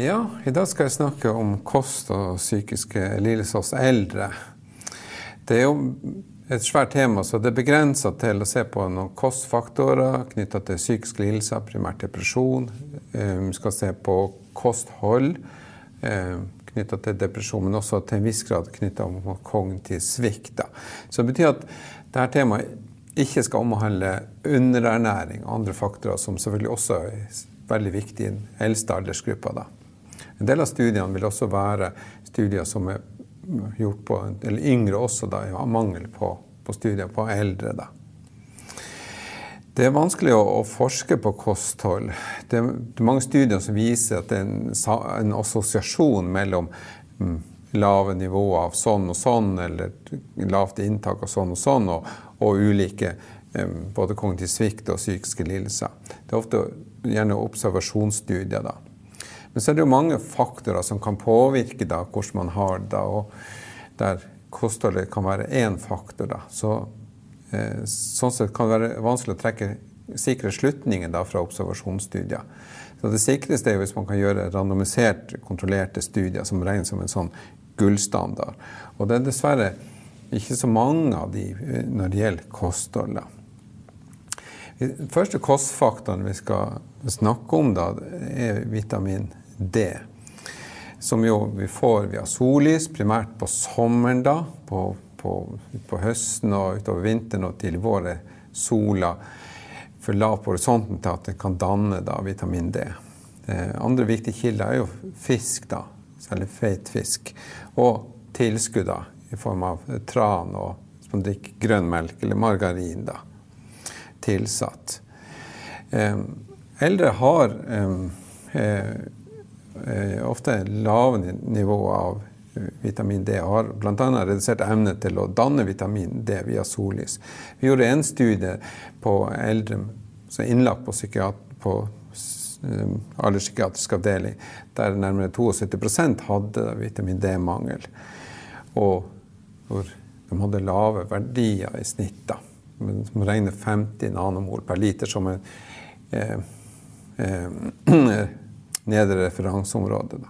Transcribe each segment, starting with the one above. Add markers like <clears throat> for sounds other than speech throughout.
Ja, i dag skal jeg snakke om kost og psykiske lidelser hos eldre. Det er jo et svært tema, så det er begrensa til å se på noen kostfaktorer knytta til psykiske lidelser, primært depresjon. Eh, vi skal se på kosthold eh, knytta til depresjon, men også til en viss grad knytta til kognitiv svikt. Så det betyr at dette temaet ikke skal omhandle underernæring og andre faktorer som selvfølgelig også er veldig viktige i den eldste aldersgruppa. En del av studiene vil også være studier som er gjort på eller yngre også, da, har mangel på, på, studier på eldre. Da. Det er vanskelig å, å forske på kosthold. Det, det, er mange studier som viser at det er en, en assosiasjon mellom mm, lave nivåer av sånn og sånn, eller lavt inntak av sånn og sånn, og, og ulike um, både kognitiv svikt og psykiske lidelser. Det er ofte gjerne observasjonsstudier. da. Men så er det jo mange faktorer som kan påvirke da, hvordan man har det. og Der kostholdet kan være én faktor. Da. Så, eh, sånn sett kan det være vanskelig å trekke sikre slutninger fra observasjonsstudier. Så Det sikreste er hvis man kan gjøre randomisert kontrollerte studier som regnes som en sånn gullstandard. Og det er dessverre ikke så mange av de eh, når det gjelder kosthold. Den første kostfaktoren vi skal snakke om, da, er vitamin D. Som jo vi får via sollys, primært på sommeren, da. På, på, på høsten og utover vinteren og til vår er sola for lav på horisonten til at det kan danne da, vitamin D. Eh, andre viktige kilder er jo fisk, da. Særlig feit fisk. Og tilskudd da, i form av tran og hvis man drikker grønn melk eller margarin. da tilsatt. Eldre har eh, ofte lave nivå av vitamin D har bl.a. redusert evne til å danne vitamin D via sollys. Vi gjorde en studie på eldre som er innlagt på, på alderspsykiatrisk avdeling, der nærmere 72 hadde vitamin D-mangel. Og hvor de hadde lave verdier i snitt. da som regner 50 nanomol per liter som en eh, eh, <clears throat> nedre referanseområde.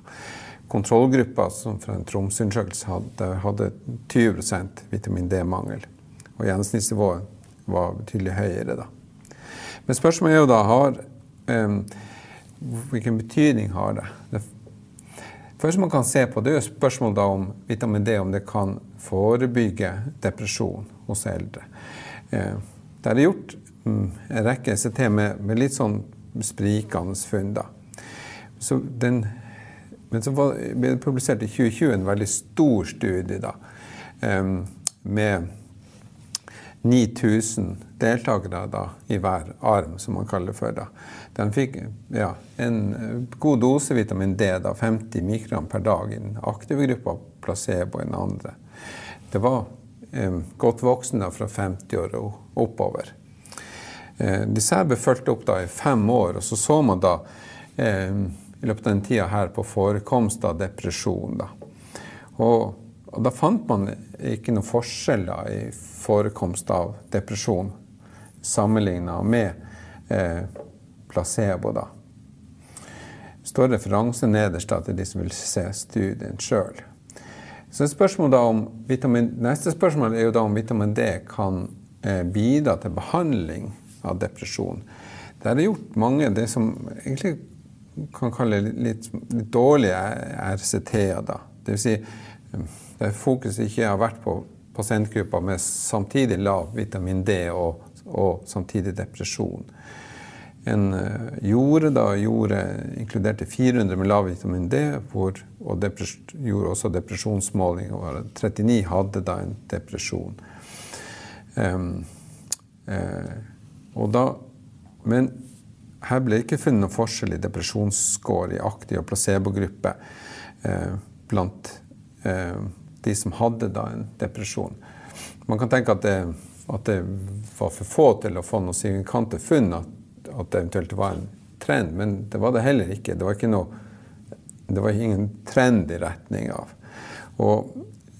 Kontrollgruppa som fra en Tromsø-undersøkelse hadde, hadde 20 vitamin D-mangel. Og gjennomsnittsnivået var betydelig høyere. Da. Men spørsmålet er jo da har, eh, Hvilken betydning har det? det første man kan se på, det er jo spørsmålet om vitamin D om det kan forebygge depresjon hos eldre. Eh, det er gjort mm, en rekke ECT med, med litt sånn sprikende funn. Så den, men så ble det publisert i 2020 en veldig stor studie da, med 9000 deltakere da, i hver arm, som man kaller det for. Da. De fikk ja, en god dose vitamin D, da, 50 mikrogram per dag i den aktive gruppa, placebo i den andre. Det var godt voksne fra 50 år og oppover. Eh, disse ble fulgt opp i fem år, og så så man da i løpet av den tida her på forekomst av depresjon. Da. Og, og da fant man ikke noen forskjeller i forekomst av depresjon sammenligna med eh, placebo. da. Står referanse nederst da, til de som vil se studien sjøl. Så spørsmål vitamin, Neste spørsmål er jo da om vitamin D kan eh, bidra til behandling av depresjon. Det er gjort mange det som egentlig kan kalle litt, litt dårlige RCT-er. da. Vil si der fokuset ikke har vært på pasientgrupper med samtidig lav vitamin D og, og samtidig depresjon en eh, gjorde da gjorde, inkluderte 400 med lav vitamin D, hvor, og gjorde også depresjonsmåling. Og 39 hadde da en depresjon. Um, uh, da, men her ble det ikke funnet noen forskjell i depresjonsscore i aktiv og placebogruppe eh, blant eh, de som hadde da en depresjon. Man kan tenke at det, at det var for få til å få noen signifikante funn. at at det eventuelt var en trend, men det var det heller ikke. Det var, ikke noe, det var ingen trend i retning av. Og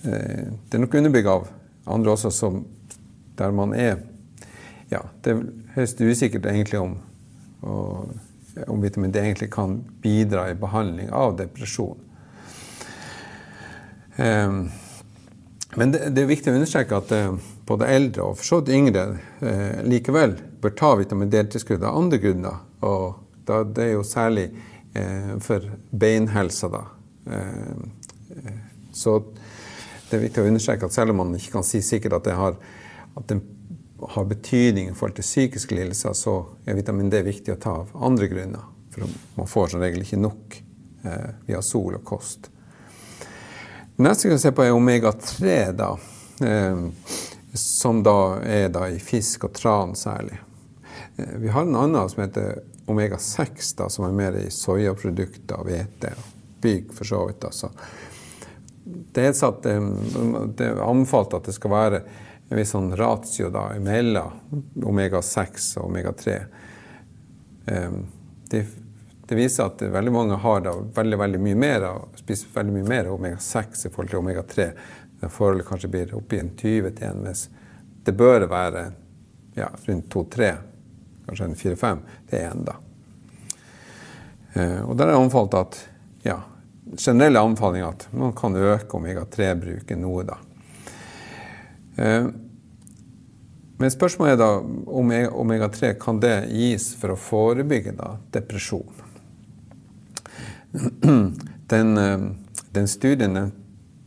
eh, det er nok underbygg av andre også som, der man er Ja, det er høyst usikkert egentlig om og, om vitamin D egentlig kan bidra i behandling av depresjon. Um, men det, det, er viktig å understreke at uh, både eldre og for så vidt yngre uh, likevel bør ta vitamin D-tilskudd av andre grunner. Og da, det er jo særlig uh, for beinhelsa, da. så det er viktig å understreke at selv om man ikke kan si sikkert at det har, at det har betydning i forhold til psykiske lidelser, så er vitamin D viktig å ta av andre grunner. For man får som regel ikke nok via sol og kost. Det Neste vi skal se på, er omega-3, da. Eh, som da er da i fisk og tran særlig. Eh, vi har en annen som heter omega-6, da, som er mer i soyaprodukter og hvete. Bygg, for så vidt. Altså. Det er, satt, eh, det er anbefalt at det skal være en viss sånn ratio da, mellom omega-6 og omega-3. De det viser at veldig mange har da veldig, veldig mye mer, spiser veldig mye mer omega-6 i forhold til omega-3. Forholdet kanskje blir oppi en 20 til 1, mens det bør være ja, rundt 2-3, kanskje en 4-5 til 1. da. Eh, og der er det anbefalt at ja, generelle anbefalinger at man kan øke omega-3-bruken noe. da. Eh, men spørsmålet er da om omega-3 kan det gis for å forebygge da, depresjon. <clears throat> Den, eh, den studien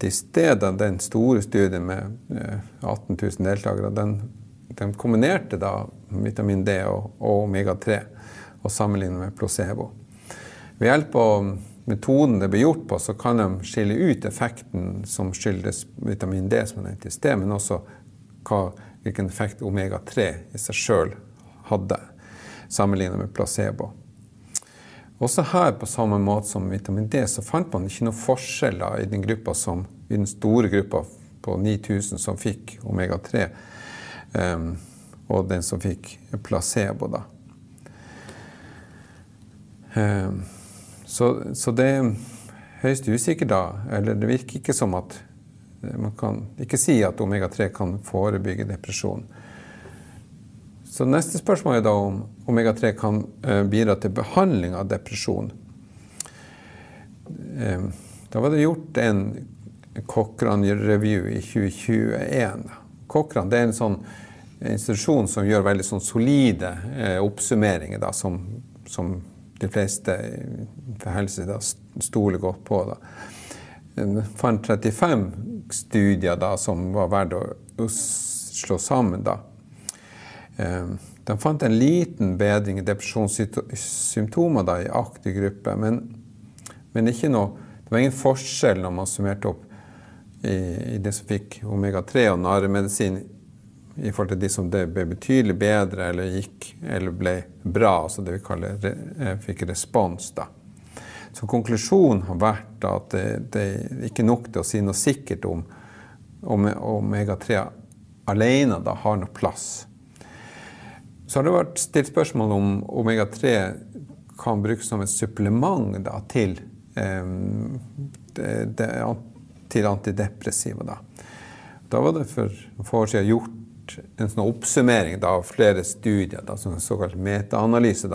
i stedet, den store studien med 18 eh, 000 deltakere, den, den kombinerte da vitamin D og, og omega-3 og sammenlignet med placebo. Ved hjelp av metoden det blir gjort på, så kan de skille ut effekten som skyldes vitamin D, som er nevnt i sted, men også hva, hvilken effekt omega-3 i seg sjøl hadde, sammenlignet med placebo. Også her, på samme måte som vitamin D, så fant man ikke noen forskjeller i den som, i den store gruppa på 9000 som fikk omega-3, um, ehm, og den som fikk placebo. da. Um, så, så, det er høyst usikkert da. Eller det virker ikke som at man kan ikke si at omega-3 kan forebygge depresjon. Så neste spørsmål er da om omega-3 kan eh, bidra til behandling av depresjon. Eh, da var det gjort en Cochrane-review i 2021. Cochrane er en sånn institusjon som gjør veldig sånn solide eh, oppsummeringer, da, som, som, de fleste for helse da, stoler godt på. Da. En fant 35 studier da, som var verdt å slå sammen. da. Eh, de fant en liten bedring i depresjonssymptomer da, i aktiv gruppe, men, men noe, det var ingen forskjell når man summerte opp i, i det som fikk omega-3 og narremedisin i forhold til de som ble betydelig bedre eller gikk eller ble bra, altså det vi kaller eh, fikk respons. da. Så konklusjonen har vært at det, det er ikke nok til å si noe sikkert om om omega-3 alene da har noe plass. Så har det vært stilt spørsmål om omega-3 kan brukes som et supplement da, til, eh, det, det, til, antidepressiva. Da. da var det for få år siden gjort en sånn oppsummering av flere studier, da, som en såkalt metaanalyse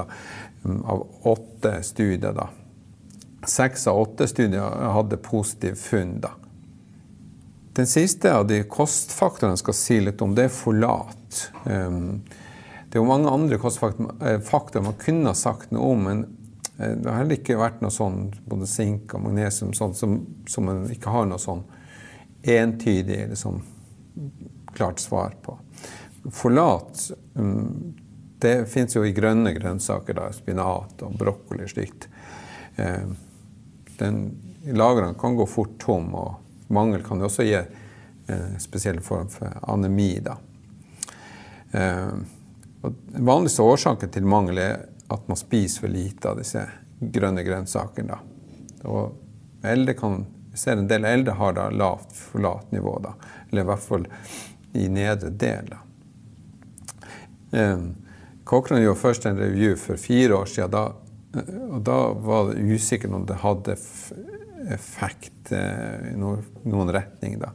um, av åtte studier. Da. Seks av åtte studier hadde positiv funn. Da. Den siste av de kostfaktorene jeg skal si litt om, det er forlat. Um, det er jo mange andre kostfaktorer man kunne ha sagt noe om, men eh, det har heller ikke vært noe sånn både sink og magnesium sånn, som, som, man ikke har noe sånn entydig liksom, klart svar på. Folat mm, det fins jo i grønne grønnsaker, da, spinat og brokkoli og slikt. Eh, Lagrene kan gå fort tom, og mangel kan jo også gi en spesiell form for anemi. da. Eh, den vanligste årsaken til mangel er at man spiser for lite av disse grønne grønnsakene. Og eldre kan, vi ser en del eldre har da lavt forlatnivå, da, eller i hvert fall i nedre del. Da. Um, Cochrane gjorde først en revy for fire år siden. Da, og da var det usikkert om det hadde effekt eh, i noen retning. da.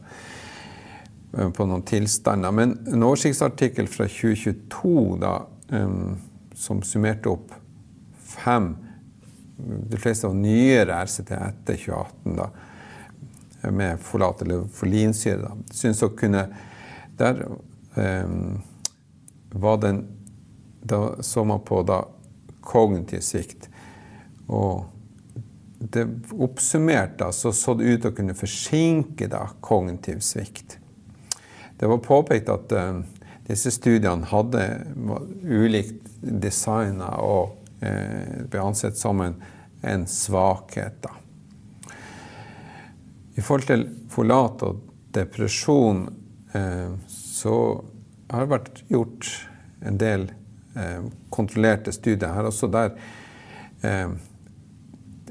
Eh, på noen tilstander. Men en oversiktsartikkel fra 2022 da, um, som summerte opp fem De fleste var nyere RCT etter 2018, da, med folat eller folinsyre. Syns å kunne Der eh, var den Da så man på da kognitiv svikt. Og det oppsummert da, så, så det ut til å kunne forsinke da, kognitiv svikt. Det var påpekt at uh, disse studiene hadde ulikt designa og uh, ble ansett som en, en svakhet. Da. I forhold til folat og depresjon så har det vært gjort en del kontrollerte studier her også der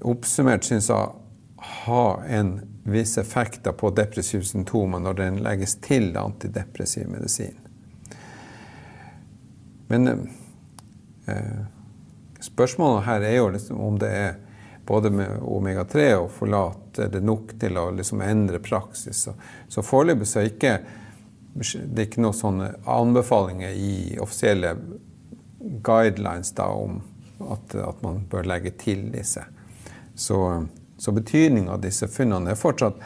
oppsummert syns jeg har en viss effekter på depressive symptomer når den legges til antidepressiv medisin. Men eh, spørsmålet her er jo liksom om det er både med omega-3 og forlat er det nok til å liksom endre praksis. Så, så foreløpig så er ikke, det er ikke noen sånne anbefalinger i offisielle guidelines da, om at, at man bør legge til disse. Så, så betydningen av disse funnene er fortsatt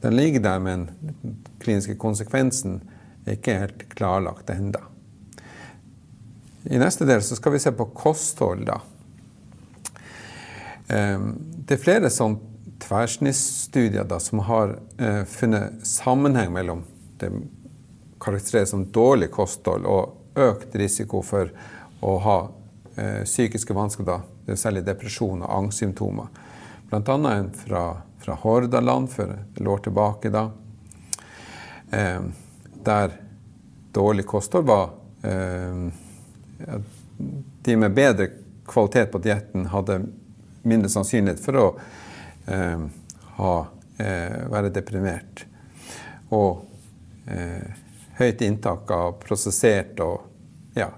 Den ligger der, men den kliniske konsekvensen er ikke helt klarlagt ennå. I neste del så skal vi se på kosthold. da. Ehm, det er flere sånn tverrsnittstudier som har eh, funnet sammenheng mellom det karakteriseres som dårlig kosthold og økt risiko for å ha eh, psykiske vansker, da, særlig depresjon og angstsymptomer. Blant annet en fra, fra Hordaland for et år tilbake, da, eh, der dårlig kosthold var eh, De med bedre kvalitet på dietten hadde mindre sannsynlighet for å ha, eh, være deprimert. Og eh, høyt inntak av prosessert og ja,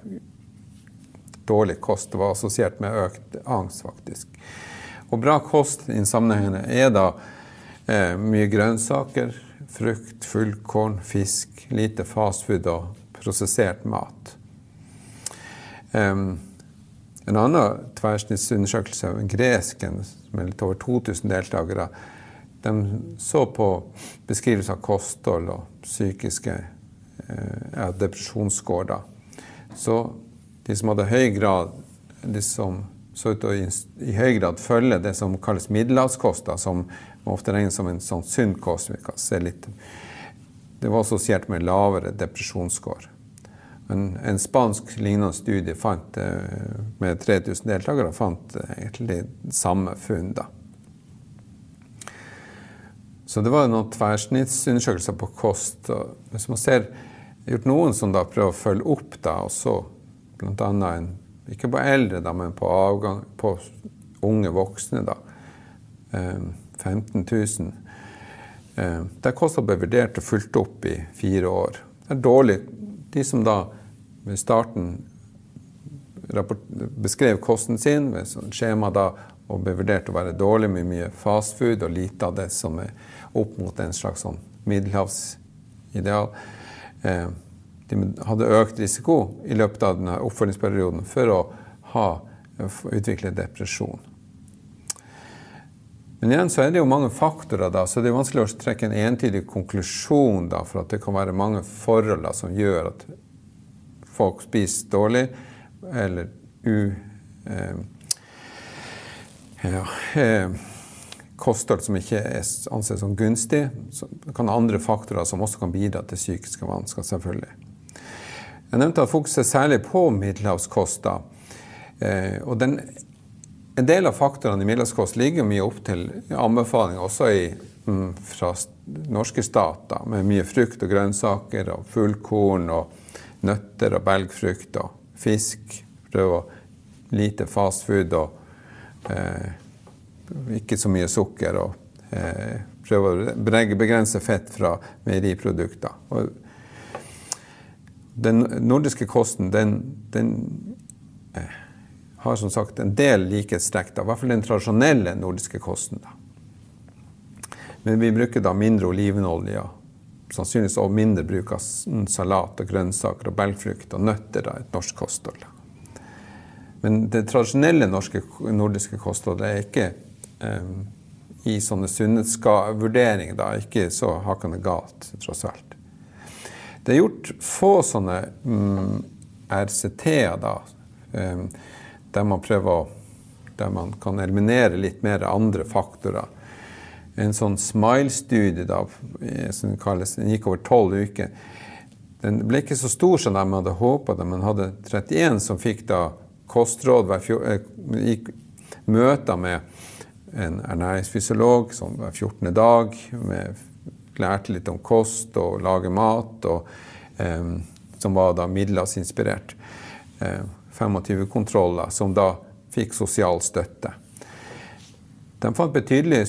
dårlig kost var assosiert med økt angst, faktisk. Og bra kost i sammenhengene er da eh, mye grønnsaker, frukt, fullkorn, fisk, lite fastfood og prosessert mat. Um, en annen tverrsnittsundersøkelse en gresken, med litt over 2000 deltakere, de så på beskrivelse av kosthold og psykiske eh, depresjonsscore. Da. Så de som hadde høy grad de som så ut til å i høy grad følge det som kalles middelhavskost, som ofte regnes som en sånn sunn kost. vi kan se litt. Det var assosiert med lavere depresjonsscore. En, en, spansk lignende studie fant, eh, med 3000 deltakere fant eh, egentlig samme funn. da. Så det var noen tverrsnittsundersøkelser på kost. Hvis man ser gjort noen som da prøver å følge opp, da, og så bl.a. en Ikke på eldre, da, men på, avgang, på unge voksne. da, 15 000. Der kostnad ble vurdert og fulgt opp i fire år. Det er dårlig. De som da ved starten beskrev kosten sin ved sånn skjema da, og ble vurdert å være dårlig med mye fastfood og lite av det som er opp mot en slags sånn middelhavsideal. Eh, de hadde økt risiko i løpet av denne oppfølgingsperioden for å ha, utvikle depresjon. Men igjen så er det jo mange faktorer, da, så det er vanskelig å trekke en entydig konklusjon. Da, for at det kan være mange forhold da, som gjør at folk spiser dårlig eller u... Eh, ja, eh, kosthold som ikke er anses som gunstig. Så kan andre faktorer som også kan bidra til psykiske vansker. selvfølgelig. Jeg nevnte at fokuset særlig på middelhavskost. Eh, og en del av faktorene i middelhavskost ligger mye opp til anbefalinger også i, mm, fra norske stater, med mye frukt og grønnsaker og fullkorn og nøtter og belgfrukt og fisk. Prøve lite fastfood og eh, ikke så mye sukker. Og eh, prøve å begrense fett fra meieriprodukter. Og den nordiske kosten den, den eh, har som sagt en del likhetstrekk. I hvert fall den tradisjonelle nordiske kosten. Da. Men vi bruker da mindre olivenolje. Sannsynligvis også mindre bruk av salat og grønnsaker og belgfrukt og nøtter. Da, et norsk kosthold. Men det tradisjonelle norske, nordiske kostholdet er ikke i sånne sunnhetsvurderinger da, ikke så hakkende galt, tross alt. Det er gjort få sånne mm, RCT-er da, um, der man prøver å der man kan eliminere litt mer andre faktorer. En sånn SMILE-studie da, som kalles, den gikk over tolv uker. Den ble ikke så stor som de hadde håpa, men hadde 31 som fikk da kostråd hver gikk møter med en ernæringsfysiolog som hver 14. dag. Med, lærte litt om kost og lage mat, og, eh, som var da middelhavsinspirert. Eh, 25 kontroller som da fikk sosial støtte. De fant betydelig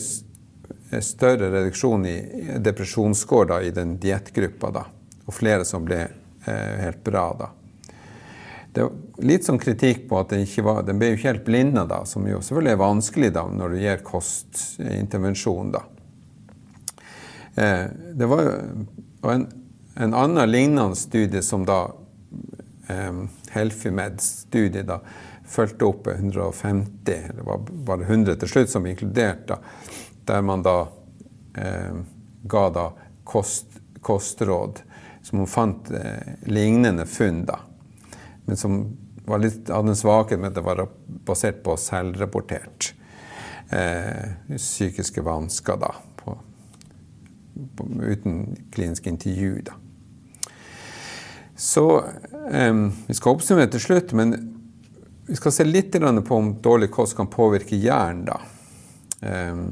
større reduksjon i depresjonsscore i den diettgruppa, og flere som ble eh, helt bra. da. Det er litt sånn kritikk på at den, ikke var, den ble jo ikke helt blinda, da, som jo selvfølgelig er vanskelig da, når du gir kostintervensjon. da. Eh, det var jo en, en annen lignende studie som da eh, Helfimed-studie da, fulgte opp 150, det var bare 100 til slutt som var inkludert, da, der man da eh, ga da kost, kostråd som man fant eh, lignende funn. da men som var litt, hadde en svakhet med at det var basert på selvrapportert eh, psykiske vansker da, på, på, uten klinisk intervju. Da. Så eh, Vi skal oppsummere til slutt, men vi skal se litt på om dårlig kost kan påvirke hjernen. da. Eh,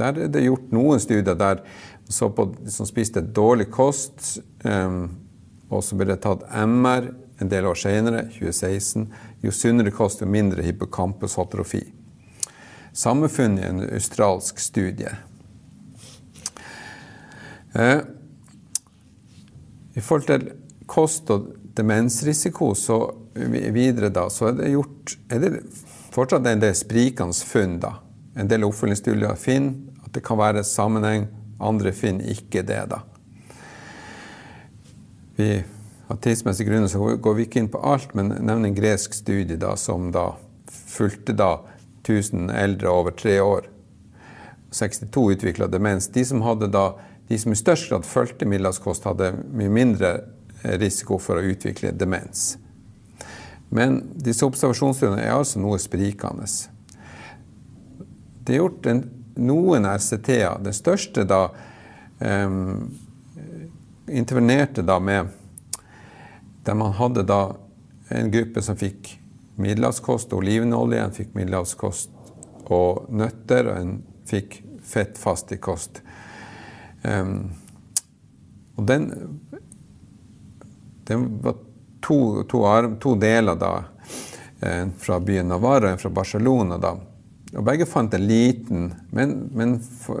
der er det gjort noen studier der så på som spiste dårlig kost, eh, og så ble det tatt MR en del år senere, 2016, jo sunnere kost, jo mindre hippocampushotrofi. Samme funn i en australsk studie. Eh, I forhold til kost og demensrisiko så videre da, så er det gjort er det fortsatt en del sprikende funn. da. En del oppfølgingsstudier finner at det kan være sammenheng, andre finner ikke det. da. Vi av tidsmessige grunner så går vi ikke inn på alt, men nevner en gresk studie da, som da fulgte da 1000 eldre over tre år. 62 utvikla demens. De som, da, de som i størst grad fulgte middelhavskost, hadde mye mindre risiko for å utvikle demens. Men disse observasjonsstudiene er altså noe sprikende. Det er gjort en, noen RCT-er. Den største da um, intervenerte da med der man hadde da en gruppe som fikk middelhavskost olivenolje, en fikk middelhavskost og nøtter, og en fikk fettfastig kost. Um, og den, den var to, to, to, deler, da. En fra byen Navarra og en fra Barcelona. da. Og begge fant en liten, men, men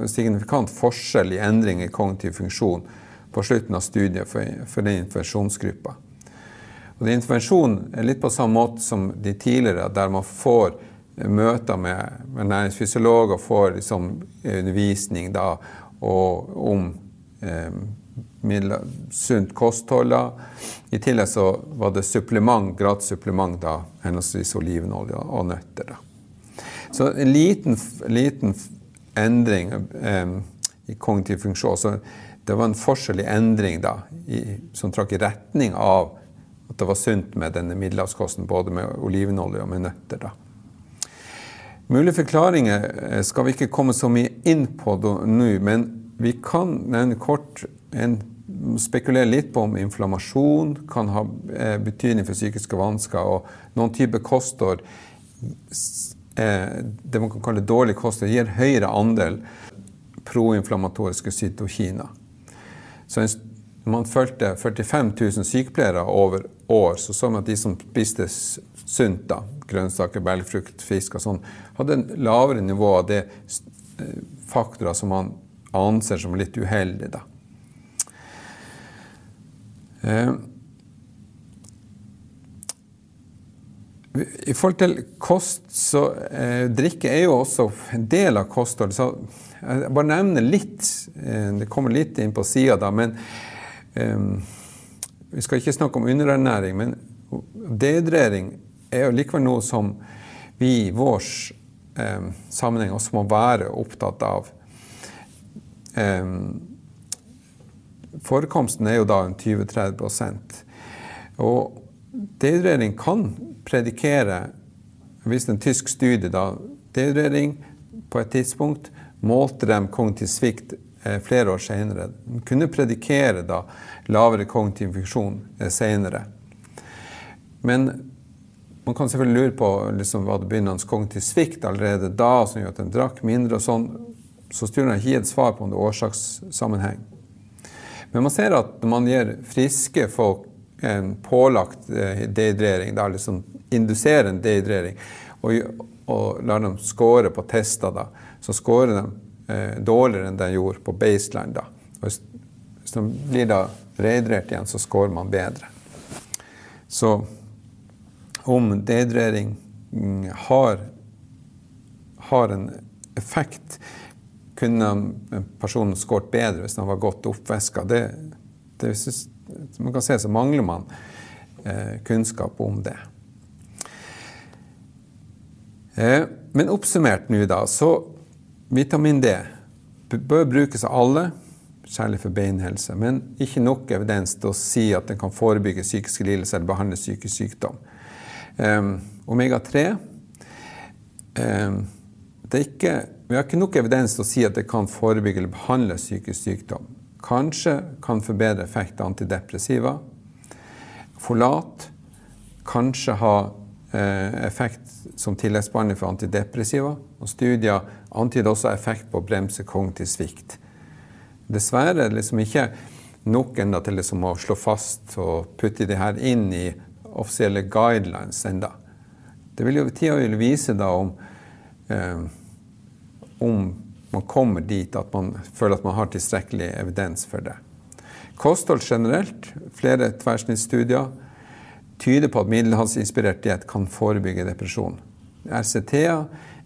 signifikant forskjell i endring i kognitiv funksjon på slutten av studiet for, for den intervensjonsgruppa. Og det Intervensjon er litt på samme måte som de tidligere, der man får møter med, med næringsfysiolog og får liksom undervisning da, og, om eh, sunt kosthold. I tillegg så var det supplement, gratis supplement, da, henholdsvis olivenolje og nøtter. Da. Så en liten, liten endring eh, i kognitiv funksjon. Så det var en forskjell i endring da, i, som trakk i retning av det var sunt med denne middelhavskosten, både med olivenolje og med nøtter. da. Mulige forklaringer eh, skal vi ikke komme så mye inn på nå, men vi kan nevne kort en, spekulere litt på om inflammasjon kan ha eh, betydning for psykiske vansker. Og noen typer kostår, eh, det man kan kalle dårlig kosthold, gir høyere andel proinflammatoriske cytokiner. Så en man fulgte 45 000 sykepleiere over år, så så man at de som spiste sunt, da, grønnsaker, belgfrukt, fisk og sånn, hadde en lavere nivå av det eh, faktorer som man anser som litt uheldige. Da. Eh, I forhold til kost, så eh, drikke er jo også en del av kostholdet. Så jeg bare nevner litt, eh, det kommer litt inn på sida da, men vi skal ikke snakke om underernæring, men dehydrering er jo likevel noe som vi i vår sammenheng også må være opptatt av. Forekomsten er jo da 20-30% Og dehydrering kan predikere Hvis en tysk studie da dehydrering på et tidspunkt målte de kognitiv svikt flere år senere. Den kunne predikere da lavere kognitiv funksjon eh, senere. Men man kan selvfølgelig lure på liksom, var det begynnende kognitiv svikt allerede da som gjør at den drakk mindre. og sånn, Så studien har ikke gitt svar på om det er årsakssammenheng. Men man ser at når man gir friske folk en pålagt eh, dehydrering, da liksom induserer en dehydrering, og, og lar dem score på tester, da, så scorer de eh, dårligere enn den gjorde på baseline. da. Hvis, hvis de blir da rehydrert igjen, så scorer man bedre. Så om dehydrering mm, har, har en effekt kunne personen skåret bedre hvis den var godt oppveska. Det, det, man kan se så mangler man eh, kunnskap om det. Eh, men oppsummert nå, da, så vitamin D bør brukes av alle, særlig for beinhelse, men ikke nok evidens til å si at den kan forebygge psykiske lidelser eller behandle psykisk sykdom. Um, Omega-3 um, ikke vi har ikke nok evidens til å si at det kan forebygge eller behandle psykisk sykdom. Kanskje kan forbedre effekt av antidepressiva. Folat kanskje ha effekt som tilleggsbehandling for antidepressiva. Og studier antyder også effekt på å bremse kognitiv svikt. Dessverre er det liksom ikke nok enda til liksom å slå fast og putte det her inn i offisielle guidelines enda. Det vil jo tida vil vise da om eh, om man kommer dit at man føler at man har tilstrekkelig evidens for det. Kosthold generelt, flere tverrsnittsstudier, tyder på at middelhavsinspirert diett kan forebygge depresjon. RCT-er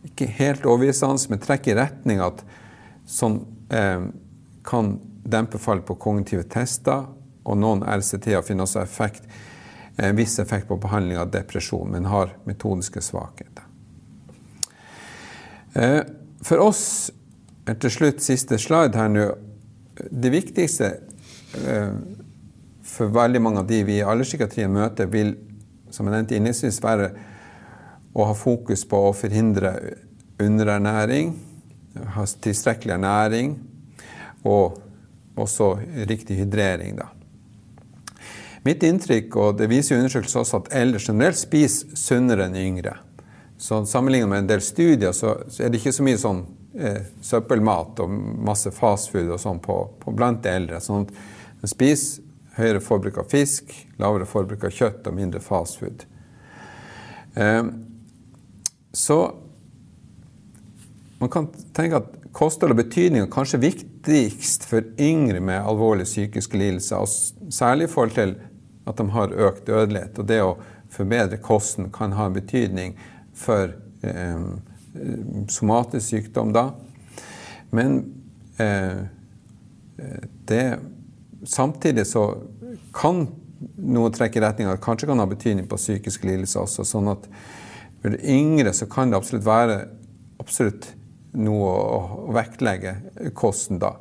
ikke helt overbevisende, men trekker i retning at sånn eh, kan dempe fall på kognitive tester, og noen RCT-er finner også effekt, en viss effekt på behandling av depresjon, men har metodiske svakheter. Eh, for oss er til slutt siste slide her nå. Det viktigste eh, for veldig mange av de vi i alderspsykiatrien møter, vil som jeg nevnte innledningsvis, være å ha fokus på å forhindre underernæring, ha tilstrekkelig ernæring og også riktig hydrering. Da. Mitt inntrykk, og det viser undersøkelser også, at eldre generelt spiser sunnere enn yngre. Så Sammenlignet med en del studier så, er det ikke så mye sånn eh, søppelmat og masse fastfood og sånn på, på blant eldre. Sånn at en spiser høyere forbruk av fisk, lavere forbruk av kjøtt og mindre fastfood. Eh, så man kan tenke at kosthold og betydning er kanskje viktigst for yngre med alvorlige psykiske lidelser, og særlig i forhold til at de har økt dødelighet. Og det å forbedre kosten kan ha betydning for eh, somatisk sykdom da. Men eh, det Samtidig så kan noe trekke i retning av kanskje kan ha betydning på psykiske lidelser også. sånn at for yngre så kan det absolutt være absolutt noe å, vektlegge kosten da.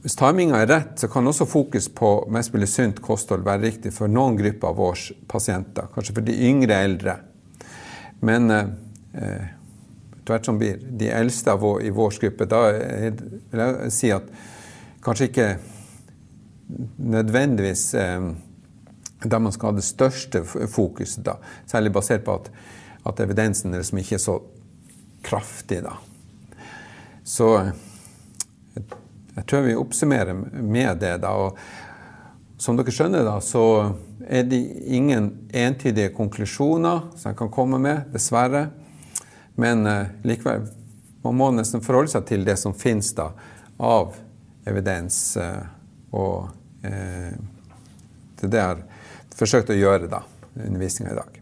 Hvis timinga er rett, så kan også fokus på mest mulig sunt kosthold være riktig for noen grupper av våre pasienter. Kanskje for de yngre eldre. Men eh, eh, tvert som blir de eldste vår, i vår gruppe, da vil jeg si at kanskje ikke nødvendigvis eh, der man skal ha det største fokuset, da. Særlig basert på at, at evidensen liksom ikke er så kraftig, da. Så jeg, tror vi oppsummerer med det, da. Og som dere skjønner, da, så er det ingen entydige konklusjoner som jeg kan komme med, dessverre. Men eh, likevel, man må nesten forholde seg til det som finnes da, av evidens. Eh, og det er det jeg har forsøkt å gjøre da, undervisninga i dag.